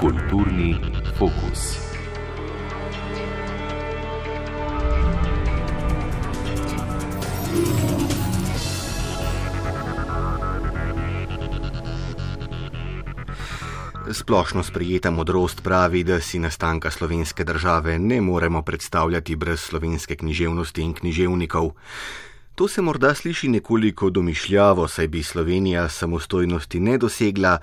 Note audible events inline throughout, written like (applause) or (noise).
Kulturni fokus. Splošno sprejeta modrost pravi, da si nastanka slovenske države ne moremo predstavljati brez slovenske književnosti in književnikov. To se morda sliši nekoliko domišljavo, saj bi Slovenija samostojnosti ne dosegla,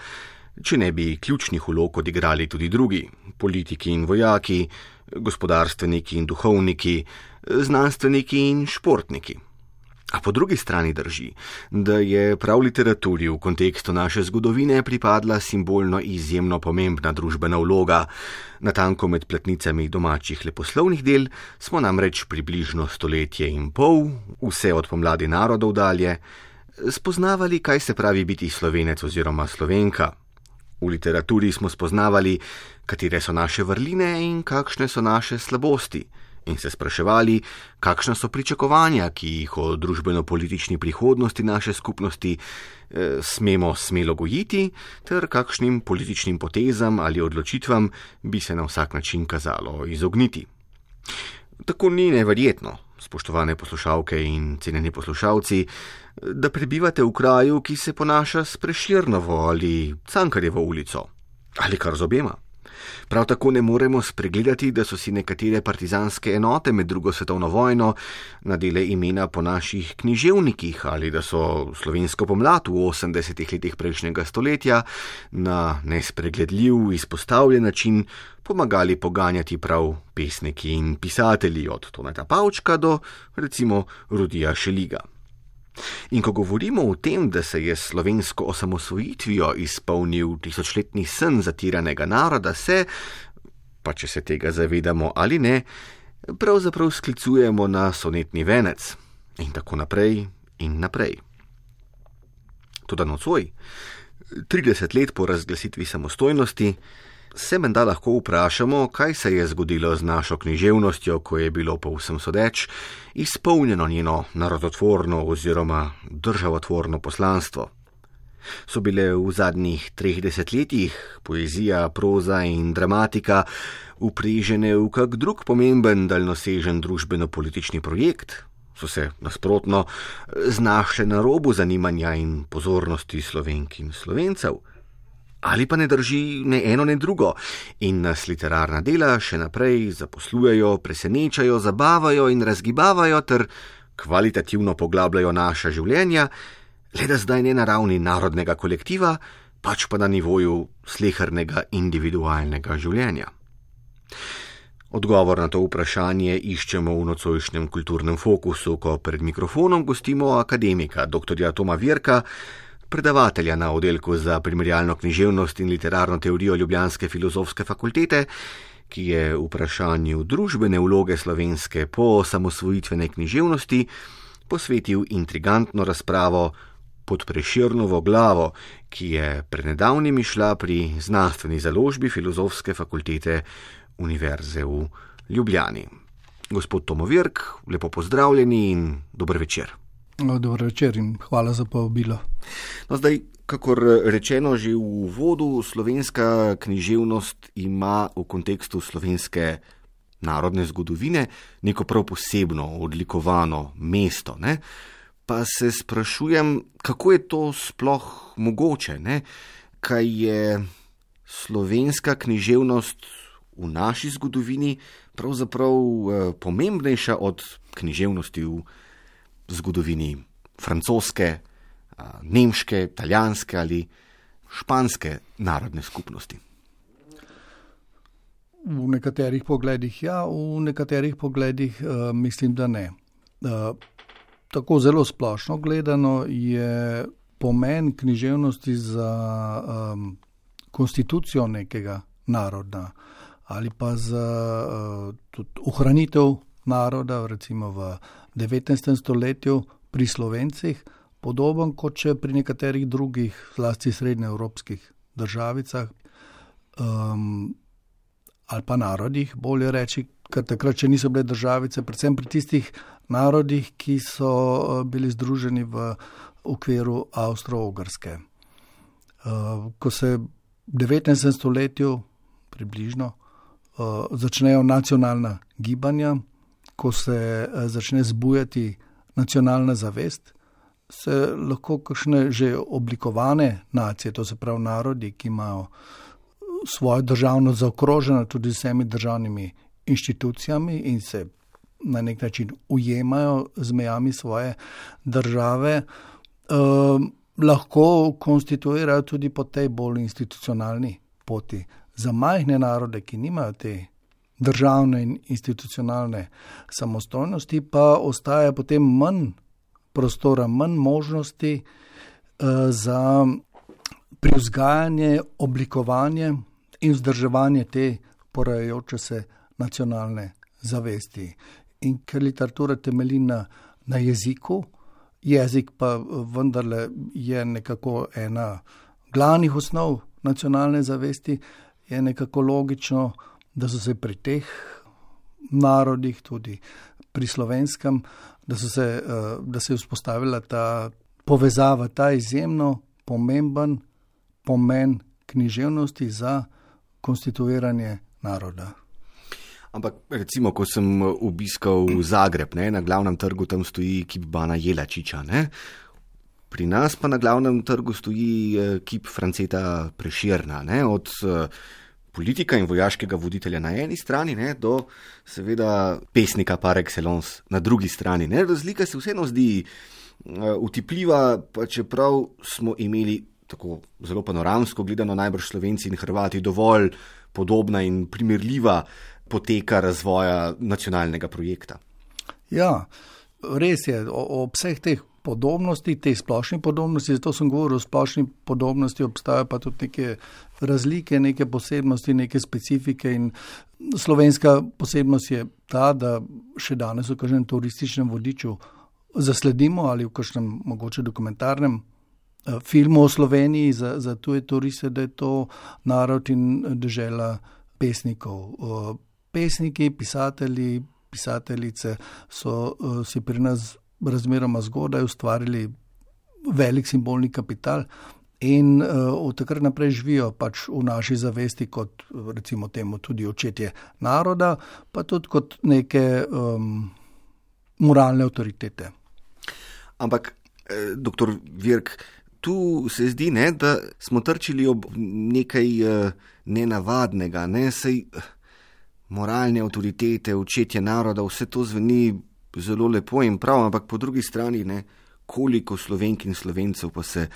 če ne bi ključnih ulog odigrali tudi drugi: politiki in vojaki, gospodarstveniki in duhovniki, znanstveniki in športniki. A po drugi strani drži, da je prav literaturi v kontekstu naše zgodovine pripadla simbolno izjemno pomembna družbena vloga. Na tanko med platnicami domačih leposlovnih del smo namreč približno stoletje in pol, vse od pomladi narodov dalje, spoznavali, kaj se pravi biti slovenec oziroma slovenka. V literaturi smo spoznavali, katere so naše vrline in kakšne so naše slabosti in se spraševali, kakšna so pričakovanja, ki jih o družbeno-politični prihodnosti naše skupnosti eh, smemo smelo gojiti, ter kakšnim političnim potezam ali odločitvam bi se na vsak način kazalo izogniti. Tako ni neverjetno, spoštovane poslušalke in cenjeni poslušalci, da prebivate v kraju, ki se ponaša s preširnovo ali cankarjevo ulico ali kar z obema. Prav tako ne moremo spregledati, da so si nekatere partizanske enote med drugo svetovno vojno nadele imena po naših književnikih ali da so slovensko pomlad v 80-ih letih prejšnjega stoletja na nespregledljiv, izpostavljen način pomagali poganjati prav pesniki in pisatelji od Toneta Pavčka do recimo Rudija Šeliga. In ko govorimo o tem, da se je slovensko osamosvojitvijo izpolnil tisočletni sen zatiranega naroda, se, pa če se tega zavedamo ali ne, pravzaprav sklicujemo na sonetni venec in tako naprej in naprej. Toda nocoj, 30 let po razglasitvi samostojnosti, se menda lahko vprašamo, kaj se je zgodilo z našo književnostjo, ko je bilo po vsem sodeč izpolnjeno njeno narodotvorno oziroma državotvorno poslanstvo. So bile v zadnjih treh desetletjih poezija, proza in dramatika uprežene v kak drug pomemben daljnosežen družbeno-politični projekt? So se nasprotno znašle na robu zanimanja in pozornosti slovenk in slovencev? Ali pa ne drži ne eno, ne drugo, in nas literarna dela še naprej zaposlujejo, presenečajo, zabavajo in razgibavajo ter kvalitativno poglabljajo naša življenja, le da zdaj ne na ravni narodnega kolektiva, pač pa na nivoju slehrnega individualnega življenja. Odgovor na to vprašanje iščemo v nocojšnjem kulturnem fokusu, ko pred mikrofonom gostimo akademika dr. Toma Virka, predavatelja na oddelku za primerjalno književnost in literarno teorijo Ljubljanske filozofske fakultete, ki je vprašanju družbene vloge slovenske po samosvojitvene književnosti posvetil intrigantno razpravo pod preširnovo glavo, ki je prednedavnimi šla pri znanstveni založbi Filozofske fakultete Univerze v Ljubljani. Gospod Tomovirk, lepo pozdravljeni in dober večer. No, dobro večer in hvala za povabilo. No, zdaj, kakor rečeno že v uvodu, slovenska književnost ima v kontekstu slovenske narodne zgodovine neko prav posebno, odlikovano mesto. Ne? Pa se sprašujem, kako je to sploh mogoče, ne? kaj je slovenska književnost v naši zgodovini pravzaprav eh, pomembnejša od književnosti v zgodovini francoske, nemške, italijanske ali španske narodne skupnosti? V nekaterih pogledih ja, v nekaterih pogledih uh, mislim, da ne. Uh, tako zelo splošno gledano je pomen književnosti za um, konstitucijo nekega naroda ali pa za uh, ohranitev naroda, recimo v 19. stoletju pri Slovencih, podoben kot če pri nekaterih drugih, zlasti srednjeevropskih državicah um, ali pa narodih, bolje reči, ker takrat še niso bile državice, predvsem pri tistih narodih, ki so uh, bili združeni v okviru Avstro-Ogrske. Uh, ko se v 19. stoletju približno uh, začnejo nacionalna gibanja, ko se uh, začne zbujati nacionalna zavest, se lahko kakšne že oblikovane nacije, to se pravi narodi, ki imajo svojo državno zaokroženo tudi z vsemi državnimi inštitucijami in se na nek način ujemajo z mejami svoje države, eh, lahko konstituirajo tudi po tej bolj institucionalni poti. Za majhne narode, ki nimajo te državne in institucionalne samostojnosti, pa ostaja potem manj prostora, manj možnosti uh, za privzgajanje, oblikovanje in vzdrževanje te porajajoče se nacionalne zavesti. In ker literatura temelji na, na jeziku, jezik pa vendarle je nekako ena glavnih osnov nacionalne zavesti, je nekako logično, da so se pri teh narodih, tudi pri slovenskem, da, se, eh, da se je vzpostavila ta povezava, ta izjemno pomemben pomen književnosti za konstituiranje naroda. Ampak, recimo, ko sem obiskal Zagreb, ne, na glavnem trgu tam stoji kip Bana Jelačiča. Ne. Pri nas pa na glavnem trgu stoji eh, kip Franceta Preširna. Ne, od uh, politika in vojaškega voditelja na eni strani, ne, do seveda pesnika par excellence na drugi strani. Ne. Razlika se vseeno zdi uh, utipljiva, pa čeprav smo imeli tako zelo panoramsko gledano najbrž slovenci in hrvati dovolj podobna in primerljiva poteka razvoja nacionalnega projekta. Ja, res je, o, o vseh teh podobnosti, te splošne podobnosti, zato sem govoril o splošni podobnosti, obstajajo pa tudi neke razlike, neke posebnosti, neke specifike. In slovenska posebnost je ta, da še danes v kažem turističnem vodiču zasledimo ali v kažem mogoče dokumentarnem eh, filmu o Sloveniji za, za tuje turiste, da je to narod in država pesnikov. Eh, pesniki, pisatelji, pisateljice so uh, si pri nas razmeroma zgodaj ustvarili velik simbolni kapital. In uh, od takrat naprej živijo pač v naši zavesti kot recimo temu tudi očetje naroda, pa tudi kot neke um, moralne avtoritete. Ampak, eh, doktor Virk, tu se zdi, ne, da smo trčili ob nekaj eh, nenavadnega, ne, sej eh, moralne avtoritete, očetje naroda, vse to zveni zelo lepo in prav, ampak po drugi strani, ne, koliko slovenk in slovencev pa se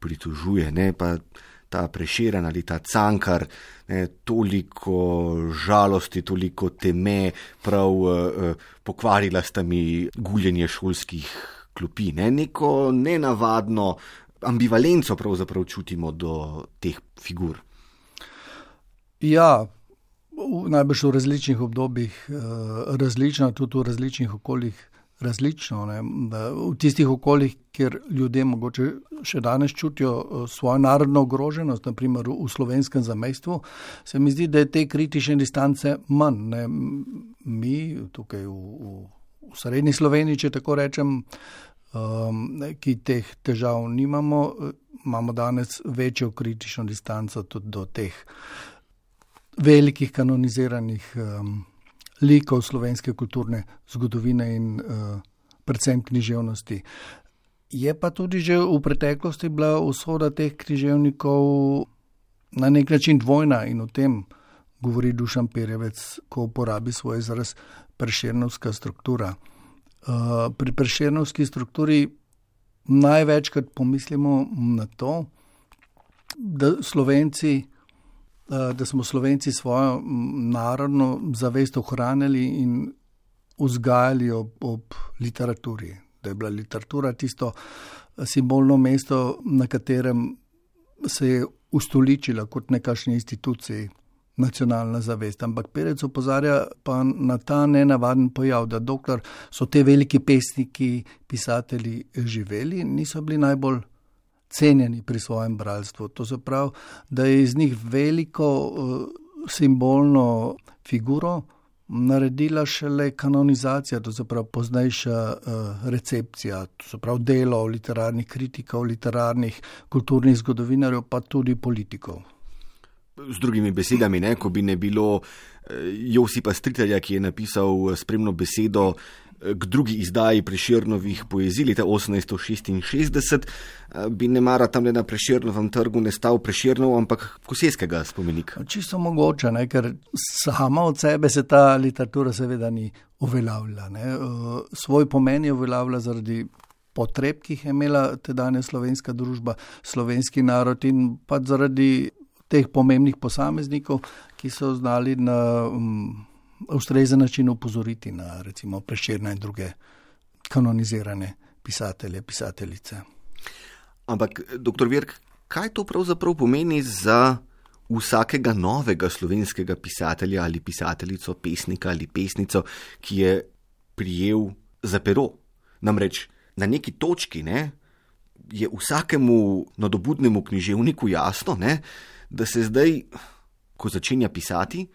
pritožuje, ne, pa ta preširen ali ta cankar, ne, toliko žalosti, toliko teme, prav uh, pokvarila sta mi guljenje šolskih klopi, ne, neko nenavadno ambivalenco pravzaprav čutimo do teh figur. Ja, najbrž v različnih obdobjih, eh, različno, tudi v različnih okoljih. Različno, v tistih okoljih, kjer ljudje morda še danes čutijo eh, svojo narodno ogroženost, naprimer v slovenskem zamestvu, se mi zdi, da je te kritične distance manj. Ne? Mi, tukaj v, v, v srednji Sloveniji, če tako rečem, um, ki teh težav nimamo, eh, imamo danes večjo kritično distanco tudi do teh velikih kanoniziranih um, likov slovenske kulturne zgodovine in uh, predvsem književnosti. Je pa tudi že v preteklosti bila usoda teh književnikov na nek način dvojna in o tem govori Dušan Perevec, ko uporabi svoj izraz preširnovska struktura. Uh, pri preširnovski strukturi največkrat pomislimo na to, da Slovenci da smo Slovenci svojo narodno zavest ohranili in vzgajali ob, ob literaturi. Da je bila literatura tisto eh, simbolno mesto, na katerem se je ustoličila kot nekašni instituciji nacionalna zavest. Ampak Perec opozarja pa na ta nenavaden pojav, da dokler so te veliki pesniki, pisatelji živeli, niso bili najbolj cenjeni pri svojem bralstvu. To se pravi, da je iz njih veliko uh, simbolno figuro naredila šele kanonizacija, to se pravi poznejša uh, recepcija, to se pravi delo literarnih kritikov, literarnih, kulturnih zgodovinarjev, pa tudi politikov. Z drugimi besedami, ne, ko bi ne bilo eh, Josipa Stritelja, ki je napisal eh, spremno besedo k drugi izdaji preširnovih poezij leta 1866, bi ne mara tam le na preširnovem trgu ne stal preširnov, ampak koseskega spomenika. Čisto mogoče, ne, ker sama od sebe se ta literatura seveda ni uveljavljala. Ne. Svoj pomen je uveljavljala zaradi potreb, ki jih je imela tedanja slovenska družba, slovenski narod in pa zaradi teh pomembnih posameznikov, ki so znali na. Um, ustrezen način upozoriti na recimo preširne in druge kanonizirane pisatelje, pisateljice. Ampak, doktor Virk, kaj to pravzaprav pomeni za vsakega novega slovenskega pisatelja ali pisateljico, pesnika ali pesnico, ki je prijel za pero? Namreč na neki točki ne, je vsakemu nadobudnemu književniku jasno, ne, da se zdaj, ko začenja pisati,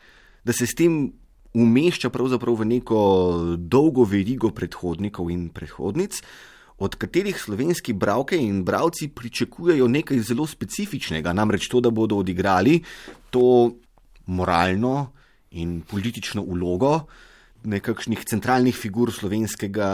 da se s tem umešča pravzaprav v neko dolgo verigo predhodnikov in predhodnic, od katerih slovenski bralke in bralci pričakujejo nekaj zelo specifičnega, namreč to, da bodo odigrali to moralno in politično ulogo nekakšnih centralnih figur slovenskega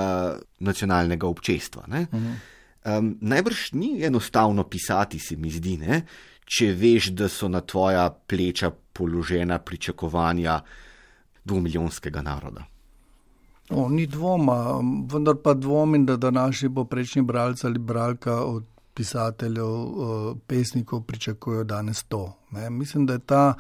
nacionalnega občestva. Um, najbrž ni enostavno pisati, se mi zdi, ne? če veš, da so na tvoja pleča položena pričakovanja dvomilijonskega naroda. O, ni dvoma, vendar pa dvomim, da današnji poprečni bralec ali bralka od pisateljev, pesnikov pričakujejo danes to. Ne. Mislim, da je ta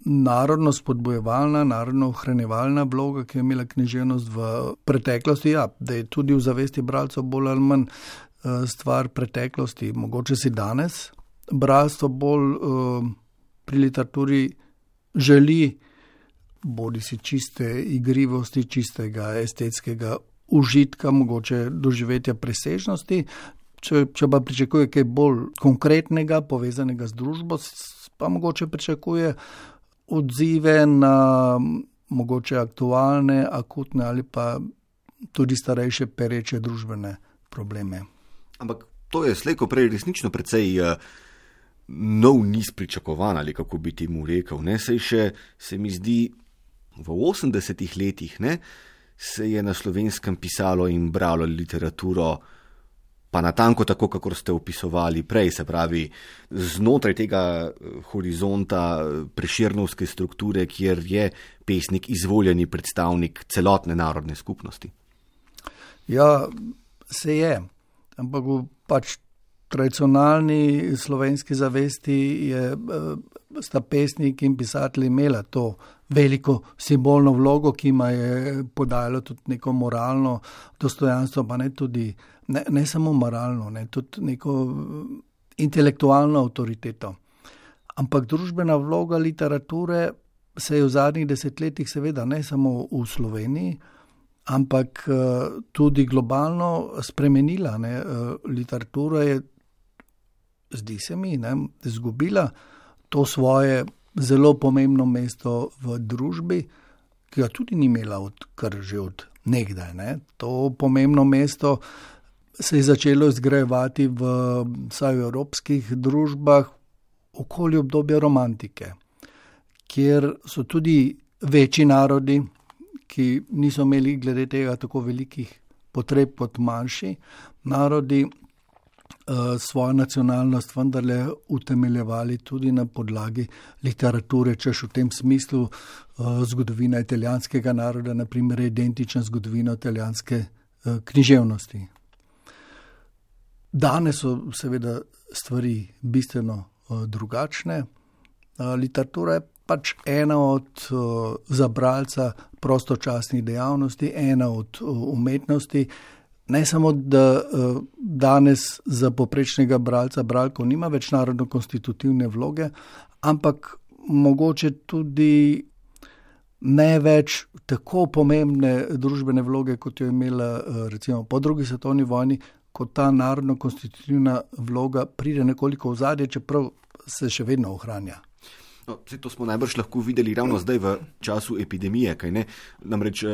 narodno spodbojevalna, narodno ohranjevalna vloga, ki je imela književnost v preteklosti, ja, da je tudi v zavesti bralcev bolj ali manj stvar preteklosti. Mogoče si danes bralstvo bolj pri literaturi želi bodi si čiste igrivosti, čistega estetskega užitka, mogoče doživetja presežnosti. Če, če pa pričakuje kaj bolj konkretnega, povezanega z družbo, pa mogoče pričakuje odzive na mogoče aktualne, akutne ali pa tudi starejše pereče družbene probleme. Ampak to je slejko prej resnično precej. Uh nov niz pričakovanj, ali kako bi ti mu rekel. Ne? Sej še se mi zdi, v 80-ih letih ne, se je na slovenskem pisalo in bralo literaturo, pa na tanko tako, kako ste opisovali prej, se pravi, znotraj tega eh, horizonta eh, preširnovske strukture, kjer je pesnik izvoljeni predstavnik celotne narodne skupnosti. Ja, se je, ampak pač tradicionalni slovenski zavesti je, eh, sta pesnik in pisatelj imela to veliko simbolno vlogo, ki ima je podajalo tudi neko moralno dostojanstvo, pa ne tudi, ne, ne samo moralno, ne tudi neko eh, intelektualno avtoriteto. Ampak družbena vloga literature se je v zadnjih desetletjih, seveda ne samo v Sloveniji, ampak eh, tudi globalno spremenila. Ne. Literatura je zdi se mi, je izgubila to svoje zelo pomembno mesto v družbi, ki ga tudi ni imela od kar že od nekdaj. Ne. To pomembno mesto se je začelo izgrajevati v vsaj v evropskih družbah okoli obdobja romantike, kjer so tudi večji narodi, ki niso imeli glede tega tako velikih potreb kot manjši narodi, svojo nacionalnost vendarle utemeljevali tudi na podlagi literature, češ v tem smislu eh, zgodovina italijanskega naroda, naprimer, je identična zgodovina italijanske eh, književnosti. Danes so seveda stvari bistveno drugačne. Literatura je pač ena od zabralca prostočasnih dejavnosti, ena od umetnosti, ne samo, da uh, danes za poprečnega bralca bralko nima več narodno konstitutivne vloge, ampak mogoče tudi ne več tako pomembne družbene vloge, kot jo je imela uh, recimo po drugi svetovni vojni, ko ta narodno konstitutivna vloga pride nekoliko v zadje, čeprav se še vedno ohranja. No, to smo najbrž lahko videli ravno zdaj v času epidemije. Namreč eh,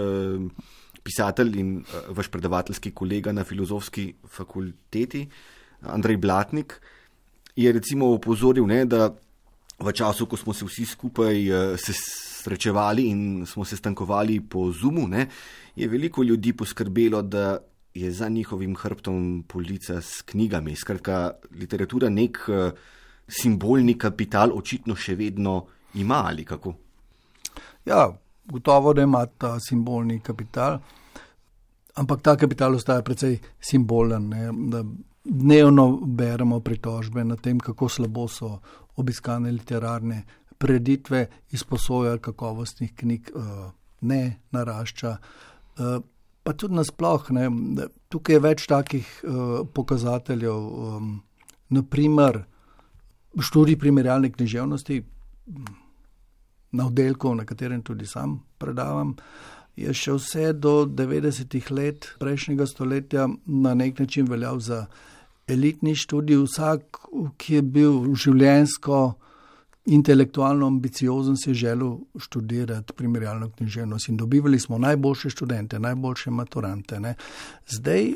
pisatelj in eh, vaš predavateljski kolega na filozofski fakulteti, Andrej Blatnik, je recimo upozoril, ne, da v času, ko smo se vsi skupaj eh, se srečevali in smo se stankovali po Zumu, ne, je veliko ljudi poskrbelo, da je za njihovim hrbtom polica s knjigami. Skratka, literatura nek simbolni kapital očitno še vedno ima ali kako? Ja, gotovo, da ima ta simbolni kapital, ampak ta kapital ostaja precej simbolen. Dnevno beremo pritožbe na tem, kako slabo so obiskane literarne preditve, izposoja kakovostnih knjig eh, ne narašča. Eh, pa tudi nasplošno, tukaj je več takih uh, pokazateljev. Um, naprimer, študij primerjalne književnosti na oddelku, na katerem tudi sam predavam, je še vse do 90-ih let prejšnjega stoletja na nek način veljal za elitni študij. Vsak, ki je bil življensko intelektualno ambiciozen, si je želel študirati primerjalno književnost in dobivali smo najboljše študente, najboljše maturante. Ne. Zdaj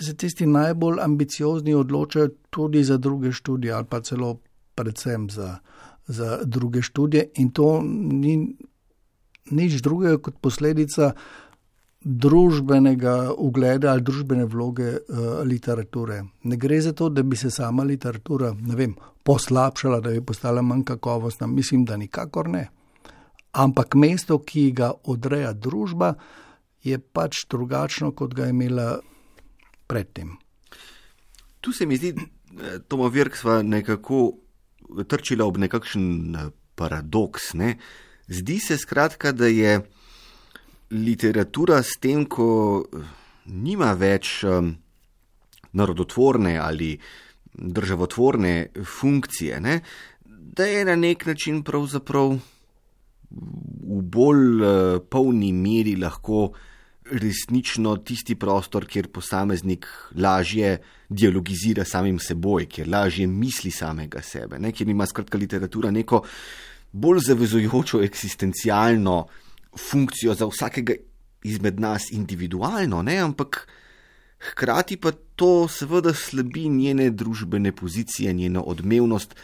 se tisti najbolj ambiciozni odločajo tudi za druge študije ali pa celo predvsem za, za druge študije in to ni nič drugega kot posledica družbenega ugleda ali družbene vloge uh, literature. Ne gre za to, da bi se sama literatura vem, poslabšala, da bi postala manj kakovostna. Mislim, da nikakor ne. Ampak mesto, ki ga odreja družba, je pač drugačno, kot ga je imela predtem. Tu se mi zdi, da Tomo Virk sva nekako trčila ob nekakšen eh, paradoks. Ne? Zdi se skratka, da je literatura s tem, ko eh, nima več um, narodotvorne ali državotvorne funkcije, ne, da je na nek način pravzaprav v bolj uh, polni meri lahko resnično tisti prostor, kjer posameznik lažje dialogizira samim seboj, kjer lažje misli samega sebe, ne, kjer ima skratka literatura neko bolj zavezujočo eksistencialno funkcijo za vsakega izmed nas individualno, ne? ampak hkrati pa to seveda slabi njene družbene pozicije, njeno odmevnost,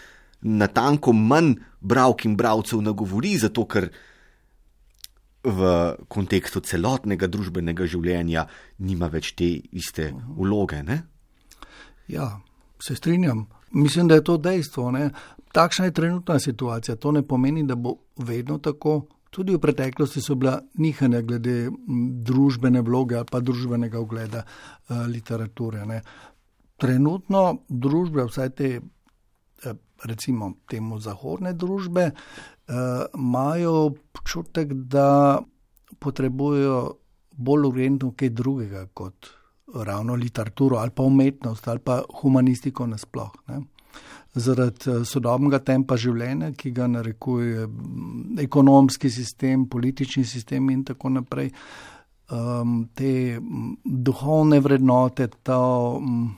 na tanko manj bravk in bravcev nagovori, zato ker v kontekstu celotnega družbenega življenja nima več te iste vloge. Ne? Ja, se strinjam. Mislim, da je to dejstvo. Ne? Takšna je trenutna situacija. To ne pomeni, da bo vedno tako. Tudi v preteklosti so bila nihanja glede družbene vloge ali pa družbenega ogleda uh, literature. Ne. Trenutno družbe, vsaj te, eh, recimo, temu zahodne družbe, imajo občutek, da potrebujejo bolj urgentno kaj drugega kot ravno literaturo ali pa umetnost ali pa humanistiko nasplošno zaradi eh, sodobnega tempa življenja, ki ga narekuje mm, ekonomski sistem, politični sistem in tako naprej. Um, te mm, duhovne vrednote, to, mm,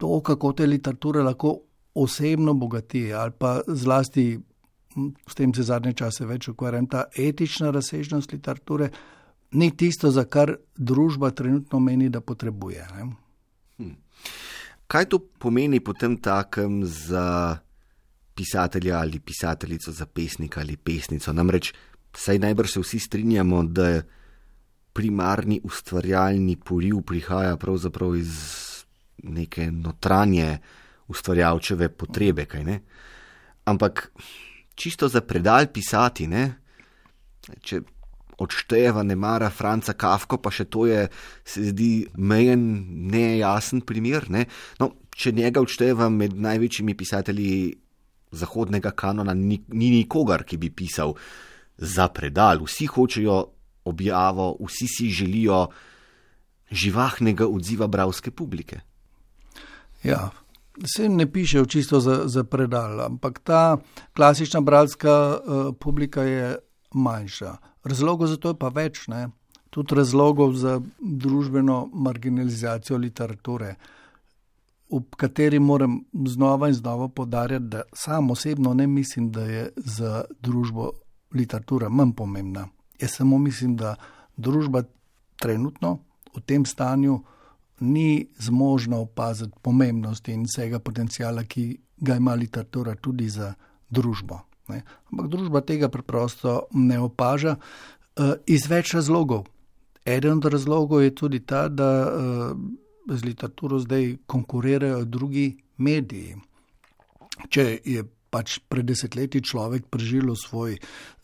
to, kako te literature lahko osebno bogati, ali pa zlasti, s tem se zadnje čase več ukvarjam, ta etična razsežnost literature, ni tisto, za kar družba trenutno meni, da potrebuje. Hmm. Kaj to pomeni potem takem za pisatelja ali pisateljico, za pesnika ali pesnico? Namreč, saj najbrž se vsi strinjamo, da primarni ustvarjalni poriv prihaja pravzaprav iz neke notranje ustvarjalčeve potrebe, kaj ne? Ampak čisto za predal pisati, ne? Če odšteva ne mara Franca Kafko, pa še to je, se zdi, mejen, nejasen primer. Ne? No, če njega odšteva med največjimi pisatelji zahodnega kanona, ni, ni nikogar, ki bi pisal za predal. Vsi hočejo objavo, vsi si želijo živahnega odziva bravske publike. Ja. Se ne piše čisto za, za predal, ampak ta klasična bralska uh, publika je manjša. Razlogov za to je pa več, ne? tudi razlogov za družbeno marginalizacijo literature. ob kateri moram znova in znova podarjati, da sam osebno ne mislim, da je za družbo literatura manj pomembna. Jaz samo mislim, da družba trenutno v tem stanju ni zmožna opaziti pomembnosti in vsega potencijala, ki ga ima literatura tudi za družbo. Ne. Ampak družba tega preprosto ne opaža uh, iz več razlogov. Eden od razlogov je tudi ta, da uh, z literaturo zdaj konkurirajo drugi mediji. Če je pač pred desetletji človek preživel svoj,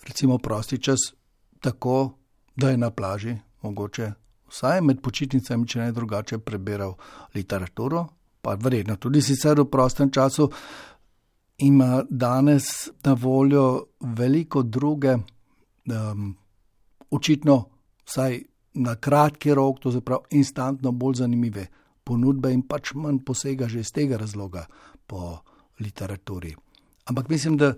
recimo, prosti čas tako, da je na plaži, mogoče vsaj med počitnicami, če ne drugače, prebiral literaturo, pa verjetno tudi sicer v prostem času, ima danes na voljo veliko druge, um, očitno, vsaj na kratki rok, to je pravi instantno bolj zanimive ponudbe in pač manj posega že iz tega razloga po literaturi. Ampak mislim, da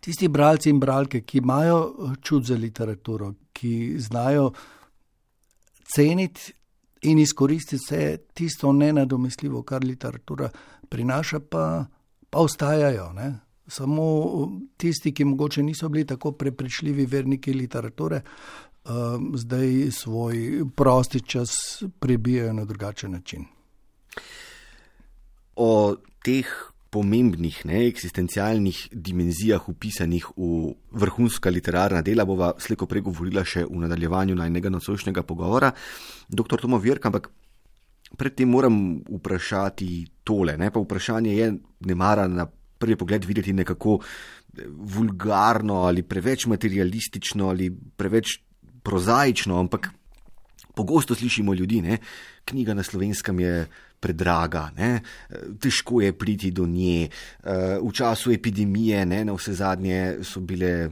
tisti bralci in bralke, ki imajo eh, čut za literaturo, ki znajo ceniti in izkoristiti vse tisto nenadomestljivo, kar literatura prinaša, pa, pa ostajajo. Ne? Samo tisti, ki mogoče niso bili tako prepričljivi verniki literature, um, zdaj svoj prosti čas prebijajo na drugačen način. O teh pomembnih, ne, eksistencialnih dimenzijah upisanih v vrhunska literarna dela bova sleko pregovorila še v nadaljevanju najnega nocojšnjega pogovora. Dr. Tomo Virk, ampak predtem moram vprašati tole, ne, pa vprašanje je, ne mara na prvi pogled videti nekako vulgarno ali preveč materialistično ali preveč prozaično, ampak pogosto slišimo ljudi, ne, knjiga na slovenskem je predraga, ne? težko je priti do nje. Eh, v času epidemije, ne, na vse zadnje, so bile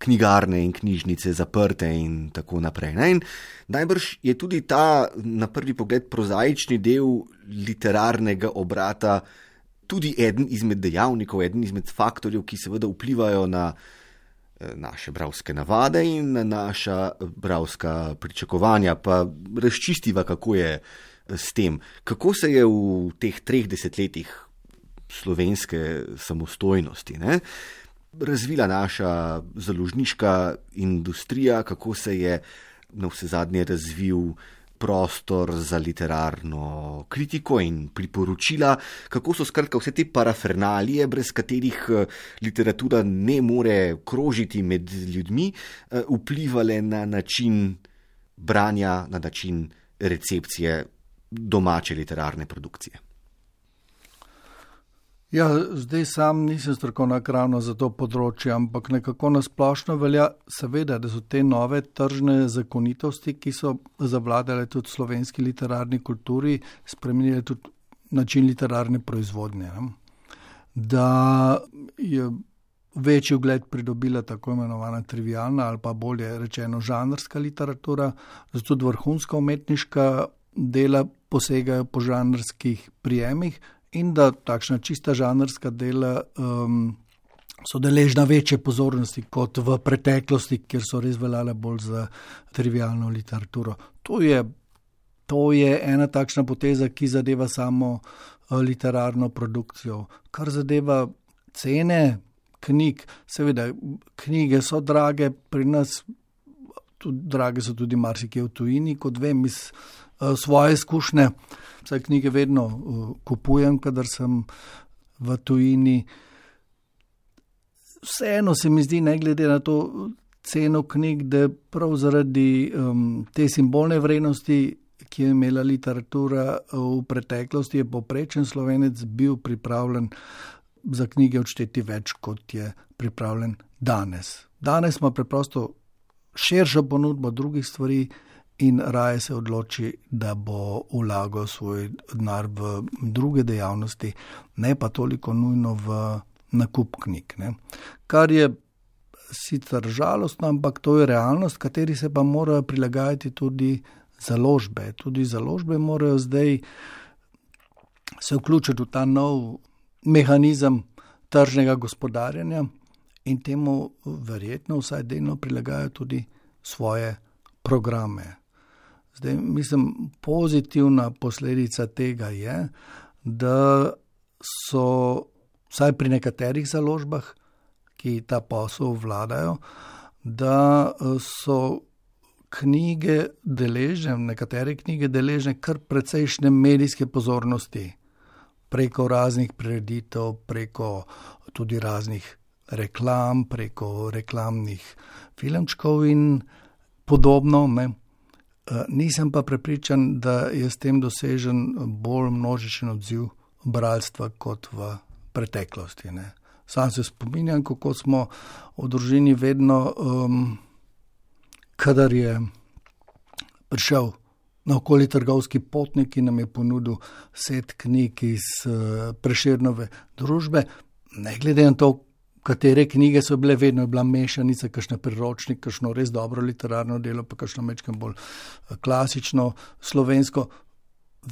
knjigarne in knjižnice zaprte, in tako naprej. In najbrž je tudi ta, na prvi pogled, prozaični del literarnega obrata tudi eden izmed dejavnikov, eden izmed faktorjev, ki seveda vplivajo na. Eh, naše bravske navade in na naša bravska pričakovanja, pa razčistiva, kako je uh, s tem. Kako se je v teh treh desetletjih slovenske samostojnosti ne, razvila naša založniška industrija, kako se je na vse zadnje razvil prostor za literarno kritiko in priporočila, kako so skratka vse te parafernalije, brez katerih eh, literatura ne more krožiti med ljudmi, eh, vplivale na način branja, na način recepcije domače literarne produkcije. Ja, zdaj sam nisem strokovnjak ravno za to področje, ampak nekako nasplošno velja seveda, da so te nove tržne zakonitosti, ki so zavladale tudi slovenski literarni kulturi, spremenile tudi način literarne proizvodnje. Ne? Da je večji ugled pridobila tako imenovana trivialna ali pa bolje rečeno žanrska literatura, zato tudi vrhunska umetniška dela posegajo po žanrskih prijemih in da takšna čista žanrska dela um, so deležna večje pozornosti kot v preteklosti, kjer so res veljale bolj za trivialno literaturo. To je, to je ena takšna poteza, ki zadeva samo uh, literarno produkcijo. Kar zadeva cene knjig, seveda, knjige so drage, pri nas tudi drage so tudi marsikje v tujini, kot vem iz svoje izkušnje. Vse knjige vedno uh, kupujem, kadar sem v tujini. Vseeno se mi zdi, ne glede na to ceno knjig, da prav zaradi um, te simbolne vrednosti, ki je imela literatura eh, v preteklosti, je poprečen slovenec bil pripravljen za knjige odšteti več, kot je pripravljen danes. Danes ima preprosto širšo ponudbo drugih stvari in raje se odloči, da bo vlagal svoj denar v druge dejavnosti, ne pa toliko nujno v nakup knjig. Ne. Kar je sicer žalostno, ampak to je realnost, kateri se pa morajo prilagajati tudi založbe. Tudi založbe morajo zdaj se vključiti v ta nov mehanizem tržnega gospodarjenja in temu verjetno vsaj delno prilagajajo tudi svoje programe. Zdaj, mislim, pozitivna posledica tega je, da so vsaj pri nekaterih založbah, ki ta posel vladajo, da so knjige deležne, nekatere knjige deležne kar precejšnje medijske pozornosti, preko raznih preditev, preko tudi raznih reklam, preko reklamnih filmčkov in podobno. Ne. Eh, nisem pa prepričan, da je s tem dosežen bolj množičen odziv bralstva kot v preteklosti. Ne. Sam se spominjam, kako smo v družini vedno, um, kadar je prišel na okoli trgovski potnik, ki nam je ponudil set knjig iz uh, preširnove družbe, ne glede na to, katere knjige so bile, vedno je bila mešanica, kakšno priročnik, kakšno res dobro literarno delo, pa kakšno mečkam bolj eh, klasično, slovensko.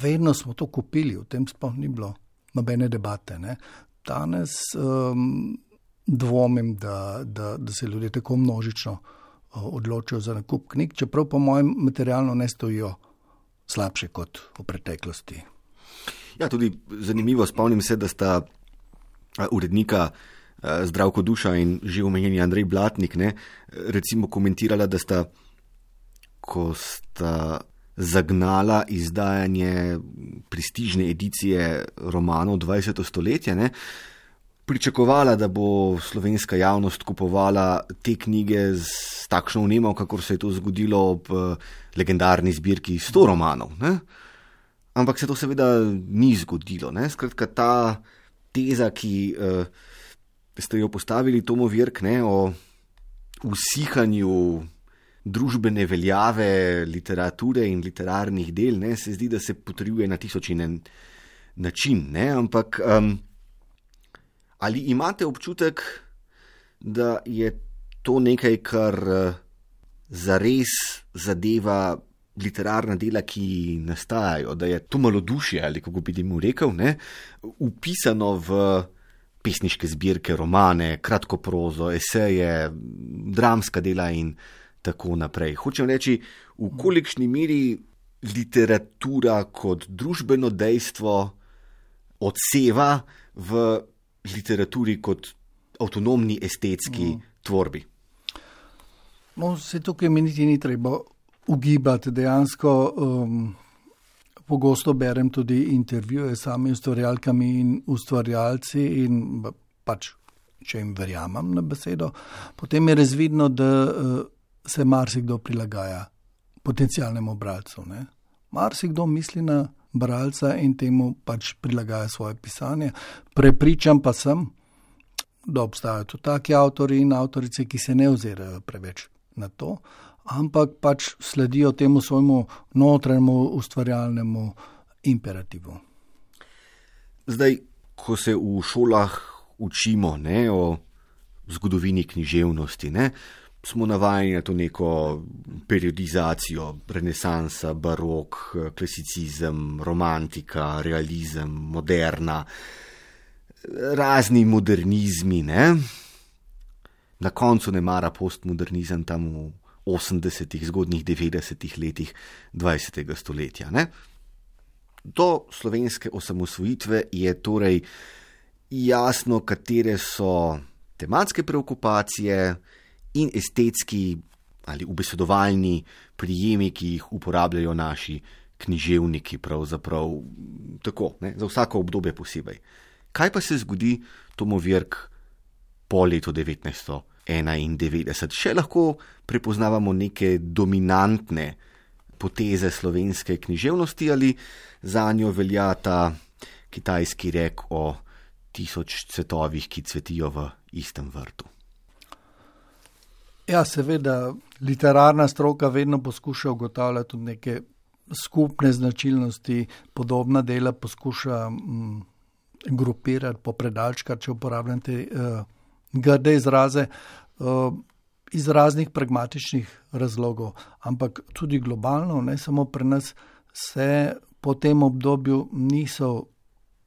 Vedno smo to kupili, v tem sploh ni bilo nobene debate. Ne. Danes um, dvomim, da, da, da se ljudje tako množično uh, odločijo za nakup knjig, čeprav po mojem materialno ne stojijo slabše kot v preteklosti. Ja, tudi zanimivo, spomnim se, da sta urednika. Eh, zdravko duša in že omenjeni Andrej Blatnik, ne, recimo komentirala, da sta, ko sta zagnala izdajanje prestižne edicije romanov 20. stoletja, ne, pričakovala, da bo slovenska javnost kupovala te knjige z takšno vnemo, kakor se je to zgodilo ob eh, legendarni zbirki 100 romanov. Ne. Ampak se to seveda ni zgodilo. Ne. Skratka, ta teza, ki uh, ste jo postavili, Tomo Virk, ne, o usihanju družbene veljave literature in literarnih del, ne, se zdi, da se potrjuje na tisočinen način. Ne, ampak um, ali imate občutek, da je to nekaj, kar uh, zares zadeva literarna dela, ki nastajajo, da je to malodušje ali kako bi temu rekel, ne, upisano v pesniške zbirke, romane, kratko prozo, eseje, dramska dela in tako naprej. Hočem reči, v kolikšni meri literatura kot družbeno dejstvo odseva v literaturi kot avtonomni estetski mm. tvorbi. No, se tukaj mi niti ni treba ugibati dejansko. Um, pogosto berem tudi intervjuje s samimi ustvarjalkami in ustvarjalci, in pač, če jim verjamem na besedo, potem je razvidno, da uh, se marsikdo prilagaja potencijalnemu bralcu. Ne? Marsikdo misli na bralca in temu pač prilagaja svoje pisanje. Prepričan pa sem, da obstajajo tudi taki avtori in avtorice, ki se ne ozirajo preveč na to, ampak pač sledijo temu svojemu notranjemu ustvarjalnemu imperativu. Zdaj, ko se v šolah učimo ne, o zgodovini književnosti, ne, smo navajeni na to neko periodizacijo, renesansa, barok, klasicizem, romantika, realizem, moderna, razni modernizmi. Ne. Na koncu ne mara postmodernizem tam v 80-ih, zgodnjih 90-ih letih 20. stoletja. Ne? Do slovenske osamosvojitve je torej jasno, katere so tematske preokupacije in estetski ali ubesedovalni prijemi, ki jih uporabljajo naši književniki, pravzaprav tako, ne? za vsako obdobje posebej. Kaj pa se zgodi, Tomo Virk, po letu 1900? 91. Še lahko prepoznavamo neke dominantne poteze slovenske književnosti ali za njo velja ta kitajski rek o tisoč cvetovih, ki cvetijo v istem vrtu. Ja, seveda, literarna stroka vedno poskuša ugotavljati tudi neke skupne značilnosti, podobna dela poskuša mm, grupirati, popredalčkati, če uporabljam te. Uh, grde izraze uh, iz raznih pragmatičnih razlogov, ampak tudi globalno, ne samo pri nas, se po tem obdobju niso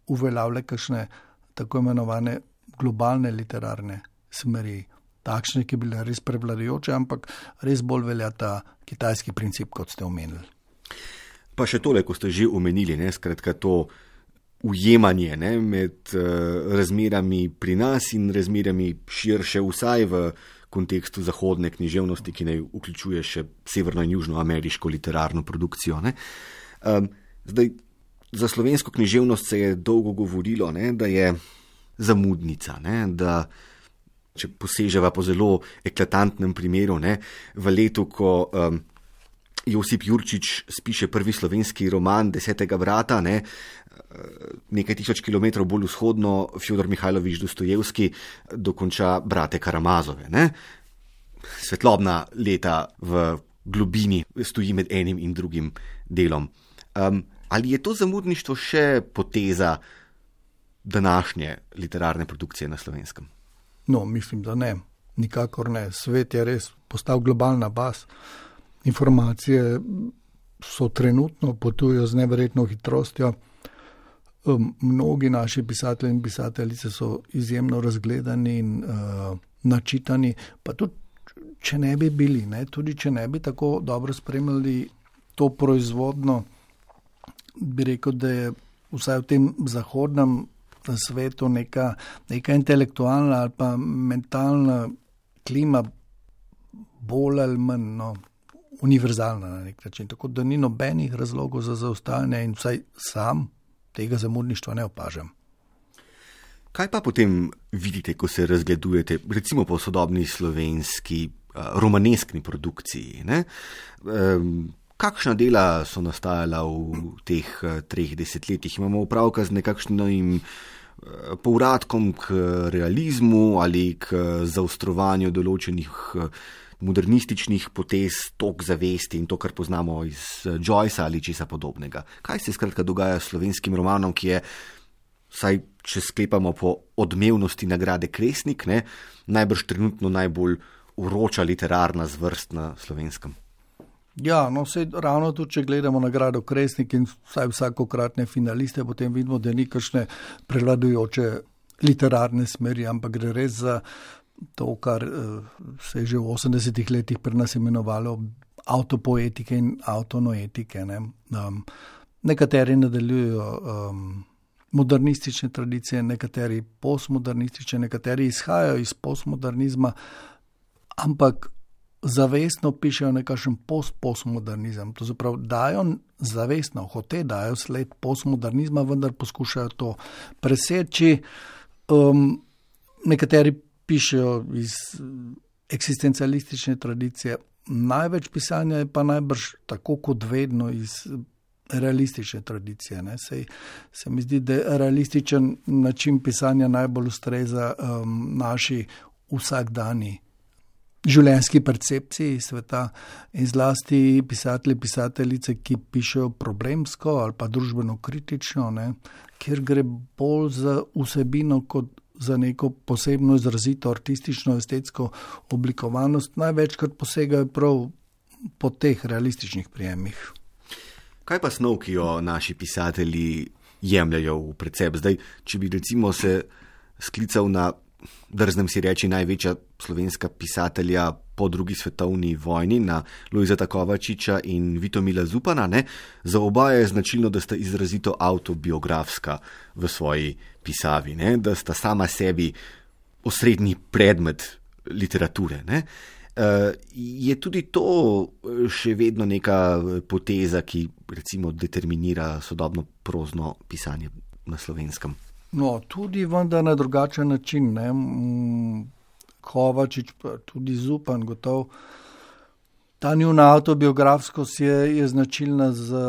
uveljavljale kakšne tako imenovane globalne literarne smeri. Takšne, ki bi bile res prevladujoče, ampak res bolj velja ta kitajski princip, kot ste omenili. Pa še tole, ko ste že omenili, ne, skratka to ujemanje ne, med uh, razmerami pri nas in razmerami širše, vsaj v kontekstu zahodne književnosti, ki naj vključuje še severno in južnoameriško literarno produkcijo. Um, zdaj, za slovensko književnost se je dolgo govorilo, ne, da je zamudnica, ne, da če poseževa po zelo eklatantnem primeru, ne, v letu, ko um, Josip Jurčič spiše prvi slovenski roman Desetega brata, ne, nekaj tisoč kilometrov bolj vzhodno, Fjodor Mihajlovič Dostojevski dokonča brate Karamazove. Ne. Svetlobna leta v globini stoji med enim in drugim delom. Um, ali je to zamudništvo še poteza današnje literarne produkcije na slovenskem? No, mislim, da ne. Nikakor ne. Svet je res postal globalna bas informacije so trenutno potujejo z neverjetno hitrostjo. Mnogi naši pisatelji in pisateljice so izjemno razgledani in uh, načitani, pa tudi če ne bi bili, ne, tudi če ne bi tako dobro spremljali to proizvodno, bi rekel, da je vsaj v tem zahodnem svetu neka, neka intelektualna ali pa mentalna klima bolj ali manj. No, univerzalna na nek način. Tako da ni nobenih razlogov za zaostajanje in vsaj sam tega zamudništva ne opažam. Kaj pa potem vidite, ko se razgledujete, recimo po sodobni slovenski uh, romaneskni produkciji? Um, kakšna dela so nastajala v teh uh, treh desetletjih? Imamo upravka z nekakšnim uh, povratkom k realizmu ali k zaostrovanju določenih modernističnih potez, tok zavesti in to, kar poznamo iz eh, Joycea ali česa podobnega. Kaj se skratka dogaja s slovenskim romanom, ki je, saj če sklepamo po odmevnosti nagrade Kresnik, ne, najbrž trenutno najbolj uroča literarna zvrst na slovenskem. Ja, no, vse ravno tu, če gledamo nagrado Kresnik in vsaj vsakokratne finaliste, potem vidimo, da ni kakšne prevladujoče literarne smeri, ampak gre res za to, kar uh, se je že v 80-ih letih pri nas imenovalo avtopoetike in avtonoetike. Ne. Um, nekateri nadaljujejo um, modernistične tradicije, nekateri postmodernistične, nekateri izhajajo iz postmodernizma, ampak zavestno pišejo nekakšen post-postmodernizem. To se pravi, dajo zavestno, hote dajo sled postmodernizma, vendar poskušajo to preseči. Um, nekateri pišejo iz eksistencialistične tradicije. Največ pisanja je pa najbrž tako kot vedno iz realistične tradicije. Sej, se mi zdi, da realističen način pisanja najbolj ustreza um, naši vsakdani življenjski percepciji sveta in zlasti pisatelji, pisateljice, ki pišejo problemsko ali pa družbeno kritično, ne, kjer gre bolj za vsebino kot za neko posebno izrazito artistično, estetsko oblikovanost, največkrat posegajo prav po teh realističnih prijemih. Kaj pa snov, ki jo naši pisatelji jemljajo v precep? Zdaj, če bi recimo se sklical na drznem si reči, največja slovenska pisatelja po drugi svetovni vojni, na Lojzeta Kovačiča in Vitomila Zupana. Ne? Za oba je značilno, da sta izrazito autobiografska v svoji pisavi, ne? da sta sama sebi osrednji predmet literature. Ne? Uh, je tudi to še vedno neka poteza, ki recimo determinira sodobno prozno pisanje na slovenskem? No, tudi vendar na drugačen način. Ne. Kovačič, tudi Zupan, gotovo. Ta njuna autobiografskost je, je značilna za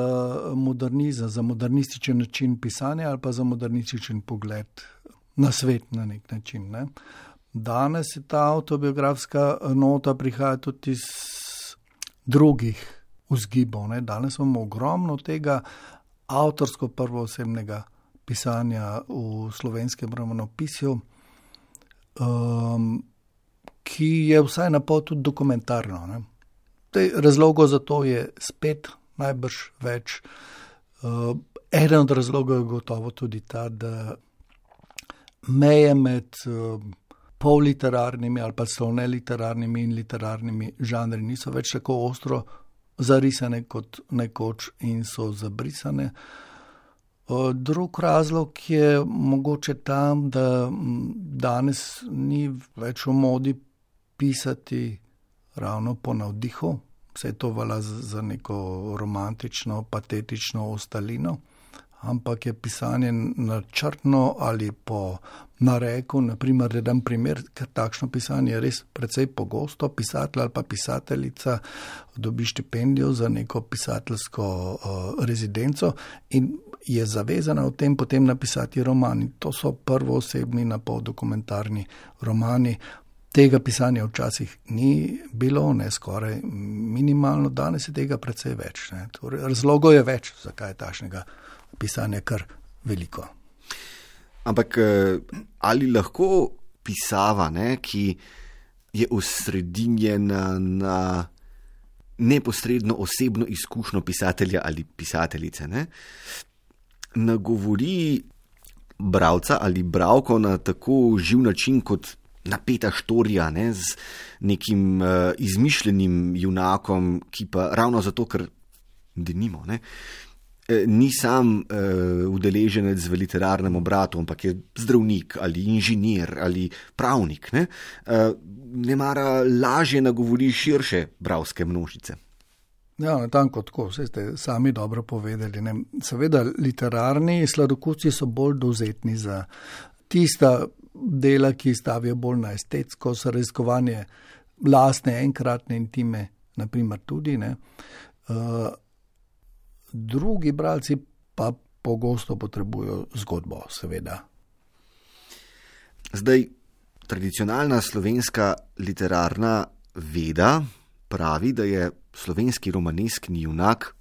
modernizem, za modernističen način pisanja ali pa za modernističen pogled na svet na nek način. Ne. Danes je ta autobiografska nota prihaja tudi iz drugih vzgibov. Ne. Danes imamo ogromno tega avtorsko prvoosebnega pisanja v slovenskem romanopisju, um, ki je vsaj na pol tudi dokumentarno. Razlogov za to je spet najbrž več. Uh, eden od razlogov je gotovo tudi ta, da meje med uh, polliterarnimi ali pa slovne literarnimi in literarnimi žanri niso več tako ostro zarisane kot nekoč in so zabrisane. Drug razlog je mogoče tam, da danes ni več v modi pisati ravno po navdihu, vse to vala za neko romantično, patetično ostalino ampak je pisanje načrtno ali po nareku. Naprimer, da dam primer, ker takšno pisanje je res precej pogosto. Pisatelj ali pa pisateljica dobi štipendijo za neko pisateljsko uh, rezidenco in je zavezana v tem potem napisati romani. To so prvoosebni, napoldokumentarni romani. Tega pisanja včasih ni bilo, ne skoraj minimalno, danes je tega precej več. Torej, razlogov je več, zakaj je tašnega pisanje kar veliko. Ampak eh, ali lahko pisava, ne, ki je osredinjena na neposredno osebno izkušnjo pisatelja ali pisateljice, ne, nagovori bralca ali bralko na tako živ način kot napeta štorija ne, z nekim uh, izmišljenim junakom, ki pa ravno zato, ker denimo. Ne, uh, ni sam uh, udeleženec v literarnem obratu, ampak je zdravnik ali inženir ali pravnik, ne, uh, ne mara lažje nagovori širše bravske množice. Ja, tanko tako, vse ste sami dobro povedali. Ne. Seveda, literarni sladokuci so bolj dovzetni za tista dela, ki stavijo bolj na estetsko, so raziskovanje lastne, enkratne intime, naprimer tudi. Uh, drugi bralci pa pogosto potrebujejo zgodbo, seveda. Zdaj, tradicionalna slovenska literarna veda pravi, da je slovenski romaneskni junak,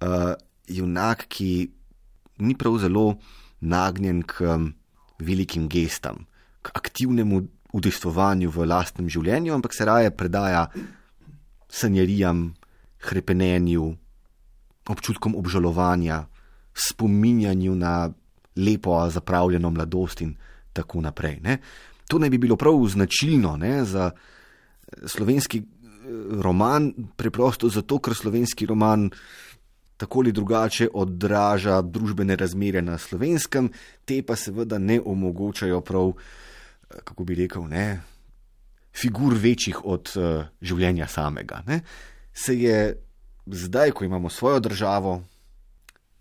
uh, junak, ki ni prav zelo nagnjen k um, velikim gestam, k aktivnemu udejstvovanju v lastnem življenju, ampak se raje predaja sanjarijam, hrepenenju, občutkom obžalovanja, spominjanju na lepo, zapravljeno mladost in tako naprej. Ne. To naj bi bilo prav značilno ne, za eh, slovenski eh, roman, preprosto zato, ker slovenski roman tako ali drugače odraža družbene razmere na slovenskem, te pa seveda ne omogočajo prav, eh, kako bi rekel, ne, figur večjih od uh, življenja samega. Ne. Se je zdaj, ko imamo svojo državo,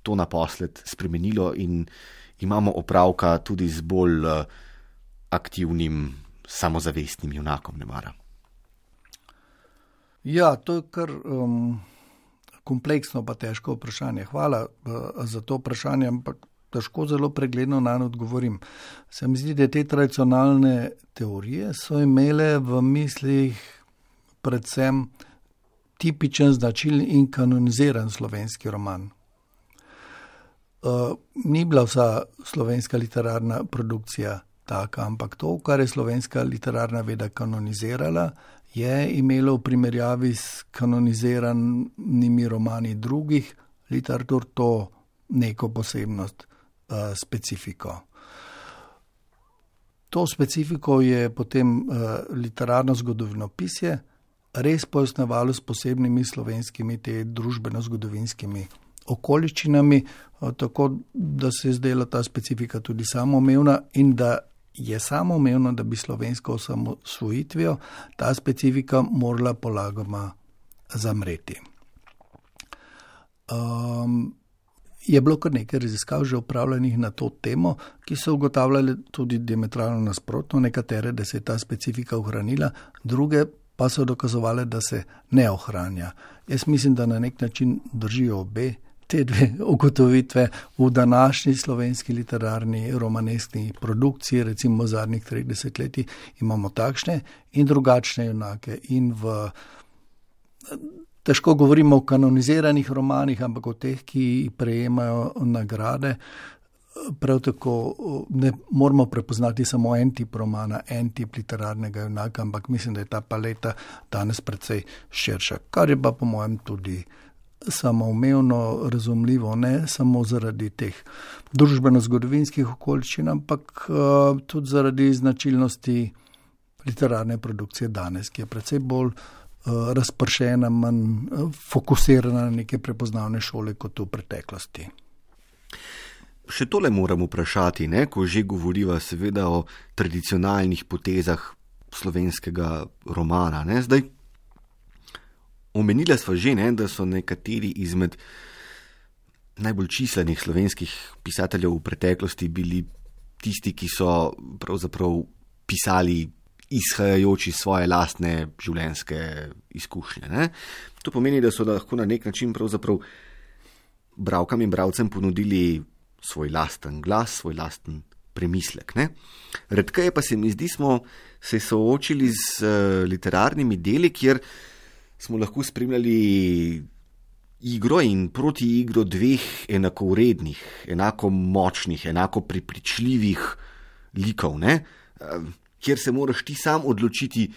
to naposled spremenilo in imamo opravka tudi z bolj uh, aktivnim, samozavestnim junakom, ne mara. Ja, to je kar um, kompleksno, pa težko vprašanje. Hvala uh, za to vprašanje, ampak težko zelo pregledno na njo odgovorim. Se mi zdi, da te tradicionalne teorije so imele v mislih predvsem tipičen, značilen in kanoniziran slovenski roman. Uh, ni bila vsa slovenska literarna produkcija taka, ampak to, kar je slovenska literarna veda kanonizirala, je imelo v primerjavi s kanoniziranimi romani drugih literatur to neko posebnost, uh, specifiko. To specifiko je potem uh, literarno zgodovinopisje, res pojasnjevalo s posebnimi slovenskimi te družbeno-zgodovinskimi okoliščinami, tako da se je zdela ta specifika tudi samoumevna in da je samoumevno, da bi slovensko osamosvojitvijo ta specifika morala polagoma zamreti. Um, je bilo kar nekaj raziskav že upravljenih na to temo, ki so ugotavljali tudi diametralno nasprotno, nekatere, da se je ta specifika ohranila, druge pa so dokazovali, da se ne ohranja. Jaz mislim, da na nek način držijo obe te dve (laughs) ugotovitve v današnji slovenski literarni romaneskni produkciji, recimo v zadnjih 30 letih, imamo takšne in drugačne junake. In v, težko govorimo o kanoniziranih romanih, ampak o teh, ki prejemajo nagrade prav tako ne moramo prepoznati samo en tip romana, en tip literarnega junaka, ampak mislim, da je ta paleta danes precej širša, kar je pa po mojem tudi samoumevno razumljivo, ne samo zaradi teh družbeno-zgodovinskih okoliščin, ampak uh, tudi zaradi značilnosti literarne produkcije danes, ki je precej bolj razpršena, manj fokusirana na neke prepoznavne šole kot v preteklosti. Še tole moram vprašati, ne, ko že govoriva seveda o tradicionalnih potezah slovenskega romana. Ne. Zdaj, omenila sva že, ne, da so nekateri izmed najbolj čislenih slovenskih pisateljev v preteklosti bili tisti, ki so pravzaprav pisali izhajajoč iz svoje lastne življenjske izkušnje. Ne. To pomeni, da so lahko na nek način pravzaprav bravkam in bravcem ponudili svoj lasten glas, svoj lasten premislek. Ne? Redkeje pa se mi zdi, smo se soočili z uh, literarnimi deli, kjer smo lahko spremljali igro in proti igro dveh enako urednih, enako močnih, enako prepričljivih likov, uh, kjer se moraš ti sam odločiti,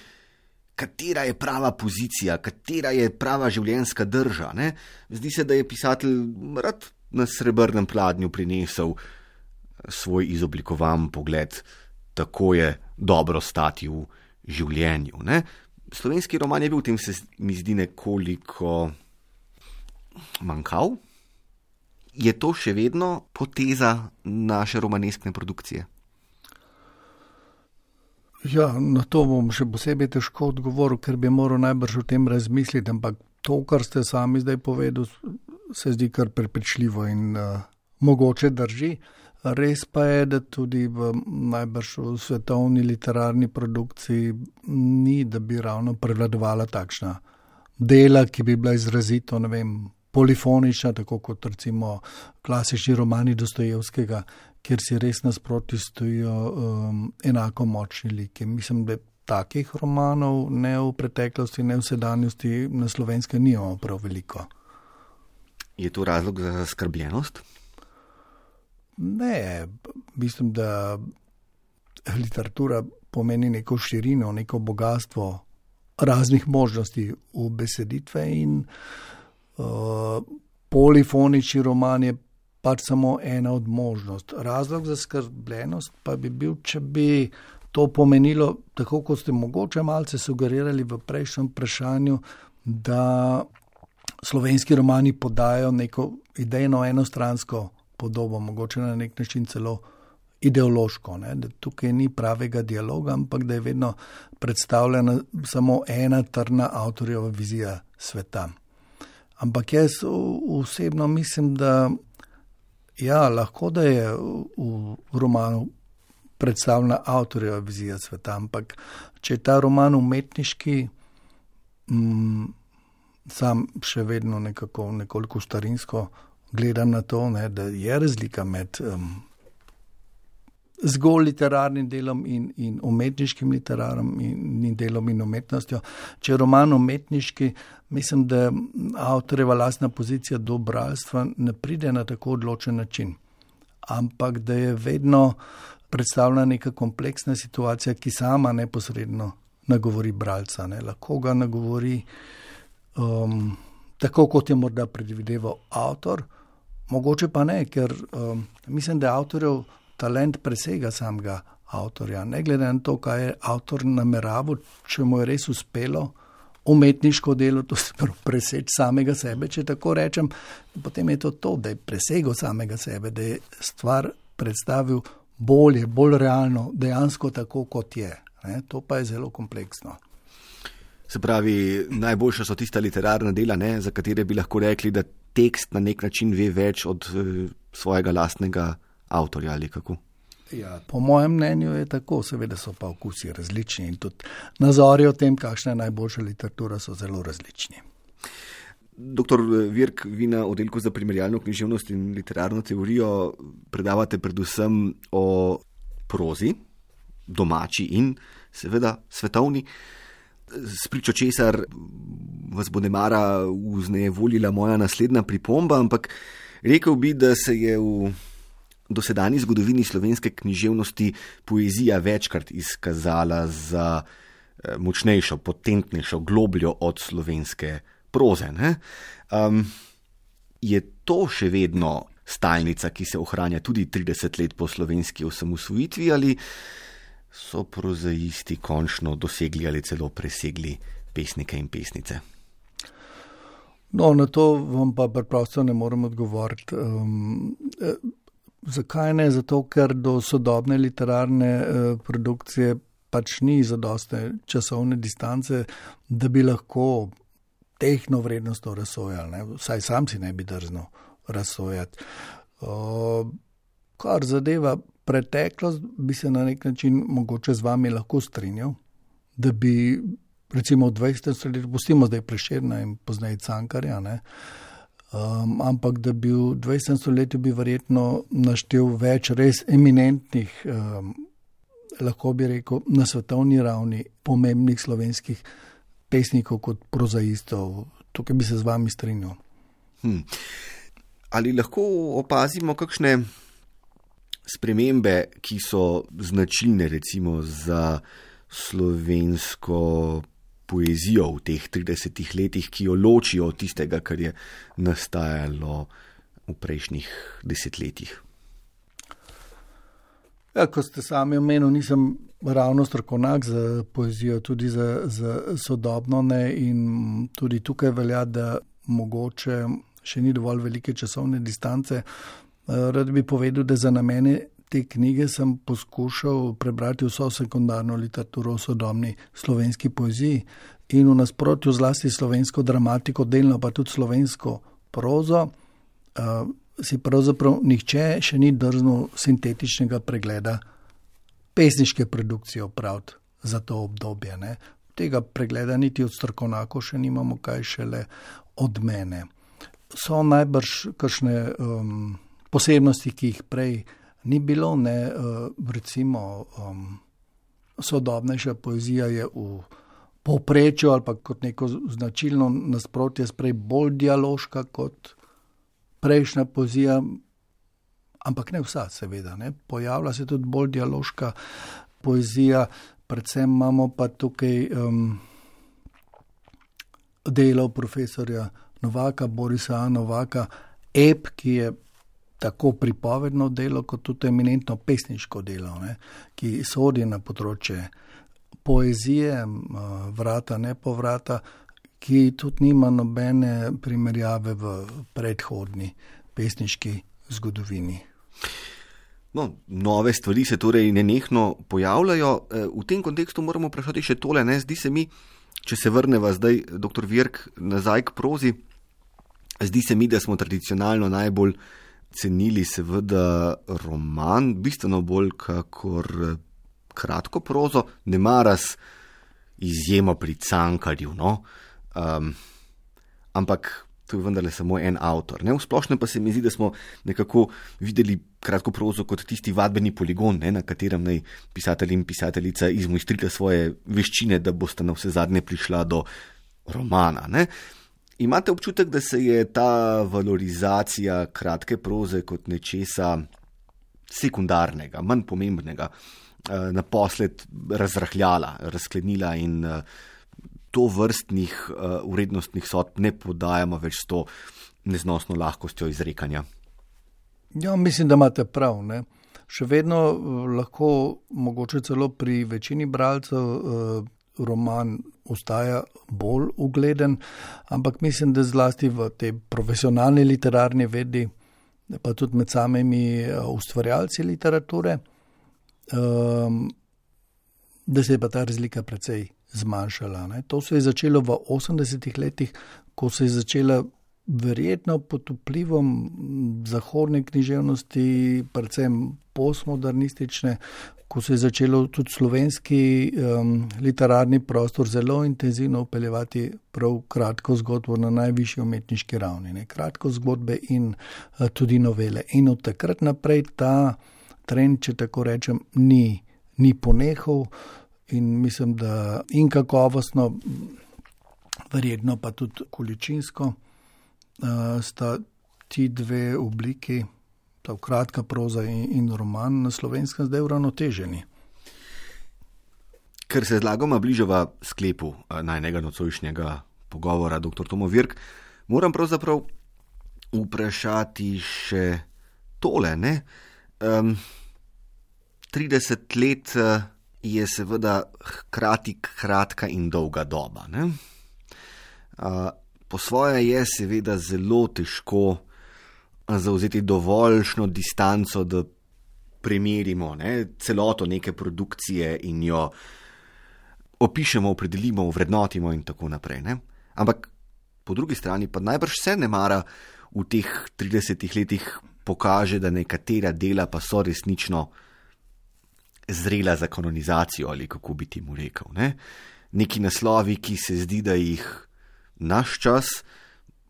katera je prava pozicija, katera je prava življenjska drža. Ne? Zdi se, da je pisatelj rad na srebrnem pladnju prinesel svoj izoblikovan pogled, tako je dobro stati v življenju. Ne? Slovenski roman je bil v tem, se mi zdi, nekoliko manjkav. Je to še vedno poteza naše romaneskne produkcije? Ja, na to bom še posebej težko odgovoril, ker bi moral najbrž o tem razmisliti, ampak to, kar ste sami zdaj povedali, se zdi kar prepričljivo in uh, mogoče drži. Res pa je, da tudi v najbrž v svetovni literarni produkciji ni, da bi ravno prevladovala takšna dela, ki bi bila izrazito, ne vem, polifonična, tako kot recimo klasični romani Dostojevskega, kjer si res nasproti stojijo um, enako močni liki. Mislim, da takih romanov ne v preteklosti, ne v sedanjosti na slovenskem nimamo prav veliko. Je to razlog za skrbljenost? Ne, mislim, da literatura pomeni neko širino, neko bogatstvo raznih možnosti v beseditve in uh, polifonični roman je pač samo ena od možnosti. Razlog za skrbljenost pa bi bil, če bi to pomenilo, tako kot ste mogoče malce sugerirali v prejšnjem vprašanju, da slovenski romani podajo neko idejno enostransko podobo, mogoče na nek način celo ideološko, ne? da tukaj ni pravega dialoga, ampak da je vedno predstavljena samo ena trna avtorjeva vizija sveta. Ampak jaz osebno mislim, da ja, lahko da je v romanu predstavljena avtorjeva vizija sveta, ampak če je ta roman umetniški, mm, sam še vedno nekako nekoliko starinsko gledam na to, ne, da je razlika med um, zgolj literarnim delom in, in umetniškim literarom in, in delom in umetnostjo. Če je roman umetniški, mislim, da avtorjeva lastna pozicija do bralstva ne pride na tako odločen način, ampak da je vedno predstavljena neka kompleksna situacija, ki sama neposredno nagovori bralca, ne, lahko ga nagovori um, tako, kot je morda predvideval avtor, mogoče pa ne, ker um, mislim, da avtorjev talent presega samega avtorja. Ne glede na to, kaj je avtor nameraval, če mu je res uspelo umetniško delo, to se pravi preseči samega sebe, če tako rečem, potem je to to, da je presegel samega sebe, da je stvar predstavil bolje, bolj realno, dejansko tako, kot je. Ne? To pa je zelo kompleksno. Se pravi, najboljša so tista literarna dela, ne, za katere bi lahko rekli, da tekst na nek način ve več od uh, svojega lastnega avtorja ali kako. Ja, po mojem mnenju je tako, seveda so pa okusi različni in tudi nazori o tem, kakšna je najboljša literatura, so zelo različni. Doktor eh, Virk, vi na oddelku za primerjalno književnost in literarno teorijo predavate predvsem o prozi, domači in seveda svetovni spričo česar vas bo ne mara vznejevoljila moja naslednja pripomba, ampak rekel bi, da se je v dosedajni zgodovini slovenske književnosti poezija večkrat izkazala za eh, močnejšo, potentnejšo, globljo od slovenske proze. Um, je to še vedno stalnica, ki se ohranja tudi 30 let po slovenski osamosvojitvi ali? So prozaisti končno dosegli ali celo presegli pesnike in pesnice? No, na to vam pa preprosto ne morem odgovoriti. Um, eh, zakaj ne? Zato, ker do sodobne literarne uh, produkcije pač ni zadostne časovne distance, da bi lahko tehno vrednostno razsojali. Vsaj sam si ne bi drznil razsojati. Uh, kar zadeva preteklost, bi se na nek način mogoče z vami lahko strinjal, da bi recimo v 20. stoletju, pustimo zdaj preširna in poznaj cankarja, ne, um, ampak da bi v 20. stoletju bi verjetno naštel več res eminentnih, um, lahko bi rekel, na svetovni ravni pomembnih slovenskih pesnikov kot prozaistov. Tukaj bi se z vami strinjal. Hmm. Ali lahko opazimo kakšne spremembe, ki so značilne recimo za slovensko poezijo v teh 30 letih, ki jo ločijo od tistega, kar je nastajalo v prejšnjih desetletjih. Ja, kot ste sami omenili, nisem ravno strokovnjak za poezijo, tudi za, za sodobno ne. In tudi tukaj velja, da mogoče še ni dovolj velike časovne distance. Rad bi povedal, da za namene te knjige sem poskušal prebrati vso sekundarno literaturo o sodobni slovenski poeziji in v nasprotju zlasti slovensko dramatiko, delno pa tudi slovensko prozo, uh, si pravzaprav nihče še ni drznil sintetičnega pregleda pesniške produkcije opraviti za to obdobje. Ne. Tega pregleda niti od strokovnjaka še nimamo, kaj šele od mene. So najbrž kakšne um, posebnosti, ki jih prej ni bilo, ne, eh, recimo, um, sodobnejša poezija je v povprečju ali pa kot neko značilno nasprotje, sprej bolj dialoška kot prejšnja poezija, ampak ne vsa, seveda. Ne. Pojavlja se tudi bolj dialoška poezija, predvsem imamo pa tukaj um, delo profesorja Novaka, Borisa Novaka, ep, ki je tako pripovedno delo, kot tudi eminentno pesniško delo, ne, ki sodi na področje poezije, vrata, ne povrata, ki tudi nima nobene primerjave v predhodni pesniški zgodovini. No, nove stvari se torej nenehno pojavljajo. E, v tem kontekstu moramo vprašati še tole. Ne? Zdi se mi, če se vrnemo zdaj, dr. Virk, nazaj k prozi, zdi se mi, da smo tradicionalno najbolj cenili seveda roman, bistveno bolj kakor eh, kratko prozo, ne maras izjemo pri cankarju. No? Um, ampak to je vendarle samo en avtor. Ne? V splošnem pa se mi zdi, da smo nekako videli kratko prozo kot tisti vadbeni poligon, ne? na katerem naj pisatelj in pisateljica izmojstrite svoje veščine, da boste na vse zadnje prišla do romana. Ne? Imate občutek, da se je ta valorizacija kratke proze kot nečesa sekundarnega, manj pomembnega, eh, naposled razrahljala, razklenila in eh, to vrstnih urednostnih eh, sodb ne podajamo več s to neznosno lahkostjo izrekanja? Ja, mislim, da imate prav. Ne? Še vedno lahko, mogoče celo pri večini bralcev, roman ostaja bolj ugleden, ampak mislim, da zlasti v tej profesionalni literarni vedi, pa tudi med samimi eh, ustvarjalci literature, um, da se je pa ta razlika precej zmanjšala. Ne. To se je začelo v 80-ih letih, ko se je začela verjetno pod vplivom zahodne književnosti, predvsem postmodernistične, ko se je začelo tudi slovenski um, literarni prostor zelo intenzivno upeljevati prav kratko zgodbo na najvišji umetniški ravni. Ne? Kratko zgodbe in uh, tudi novele. In od takrat naprej ta trend, če tako rečem, ni, ni ponehal in mislim, da in kakovostno, verjetno pa tudi količinsko sta ti dve obliki ta kratka proza in, in roman na slovenskem zdaj uravnoteženi. Ker se zlagoma bližava sklepu najnega nocojšnjega pogovora, dr. Tomo Virk, moram pravzaprav vprašati še tole. Um, 30 let je seveda hkrati kratka in dolga doba. Uh, po svoje je seveda zelo težko zauzeti dovoljšno distanco, da primerimo ne, celoto neke produkcije in jo opišemo, opredelimo, vrednotimo in tako naprej. Ne. Ampak po drugi strani pa najbrž vse ne mara v teh 30 letih pokaže, da nekatera dela pa so resnično zrela za kanonizacijo ali kako bi ti mu rekel. Ne. Neki naslovi, ki se zdi, da jih naš čas,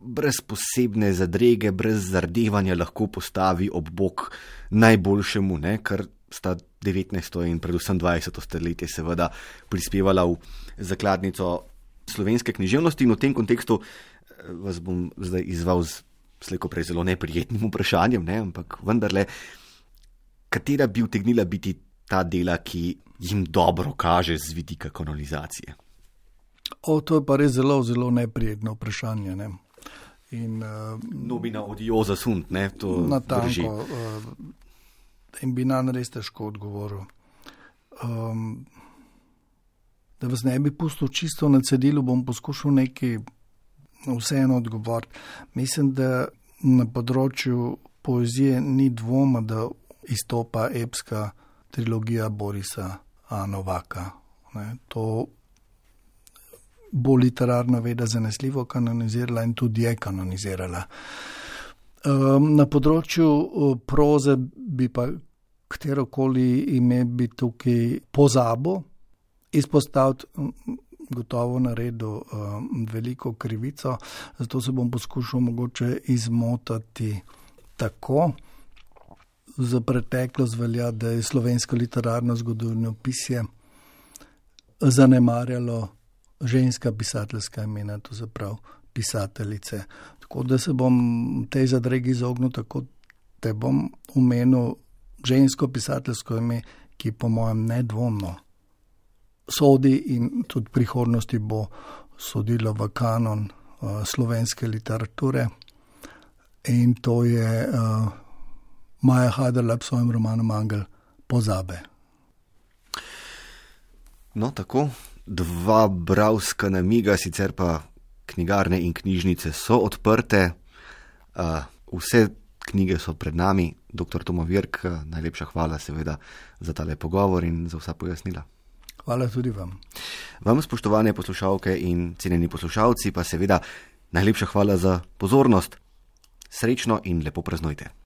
brez posebne zadrege, brez zardevanja, lahko postavi ob bok najboljšemu, ne, kar sta 19. in predvsem 20. stoletje seveda prispevala v zakladnico slovenske književnosti. In v tem kontekstu eh, vas bom zdaj izval z slejko prej zelo neprijetnim vprašanjem, ne, ampak vendarle, katera bi utegnila biti ta dela, ki jim dobro kaže z vidika kanonizacije? O, to je pa res zelo, zelo neprijetno vprašanje. Ne. In, uh, Nobina odioza sunt, ne, to na tanko. Uh, in bi nam res težko odgovoril. Um, da vas ne bi pustil čisto na cedilu, bom poskušal nekaj vseeno odgovoriti. Mislim, da na področju poezije ni dvoma, da izstopa epska trilogija Borisa Novaka. Ne, to bo literarna veda zanesljivo kanonizirala in tudi je kanonizirala. Um, na področju proze bi pa katerokoli ime bi tukaj pozabo izpostaviti, gotovo naredil um, veliko krivico, zato se bom poskušal mogoče izmotati tako. Za preteklost velja, da je slovensko literarno zgodovino pisje zanemarjalo ženska pisateljska imena, to se pravi pisateljice. Tako da se bom tej zadregi izognil, tako da bom omenil žensko pisateljsko ime, ki po mojem nedvomno sodi in tudi v prihodnosti bo sodilo v kanon uh, slovenske literature. In to je uh, Maja Haderlap s svojim romanom Angel pozabe. No, tako dva bravska namiga, sicer pa knjigarne in knjižnice so odprte, uh, vse knjige so pred nami. Dr. Tomo Virk, najlepša hvala seveda za tale pogovor in za vsa pojasnila. Hvala tudi vam. Vam, spoštovane poslušalke in cenjeni poslušalci, pa seveda najlepša hvala za pozornost. Srečno in lepo praznujte.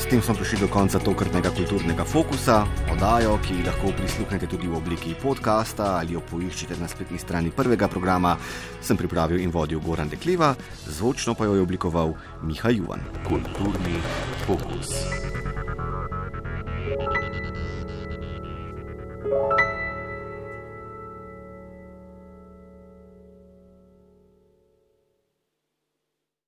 S tem smo prišli do konca tokratnega kulturnega fokusa, oddajo, ki lahko prisluhnete tudi v obliki podcasta ali jo poiščete na spletni strani prvega programa, sem pripravil in vodil Goran Dekliva, zvočno pa jo je oblikoval Miha Juvan. Kulturni fokus. thank you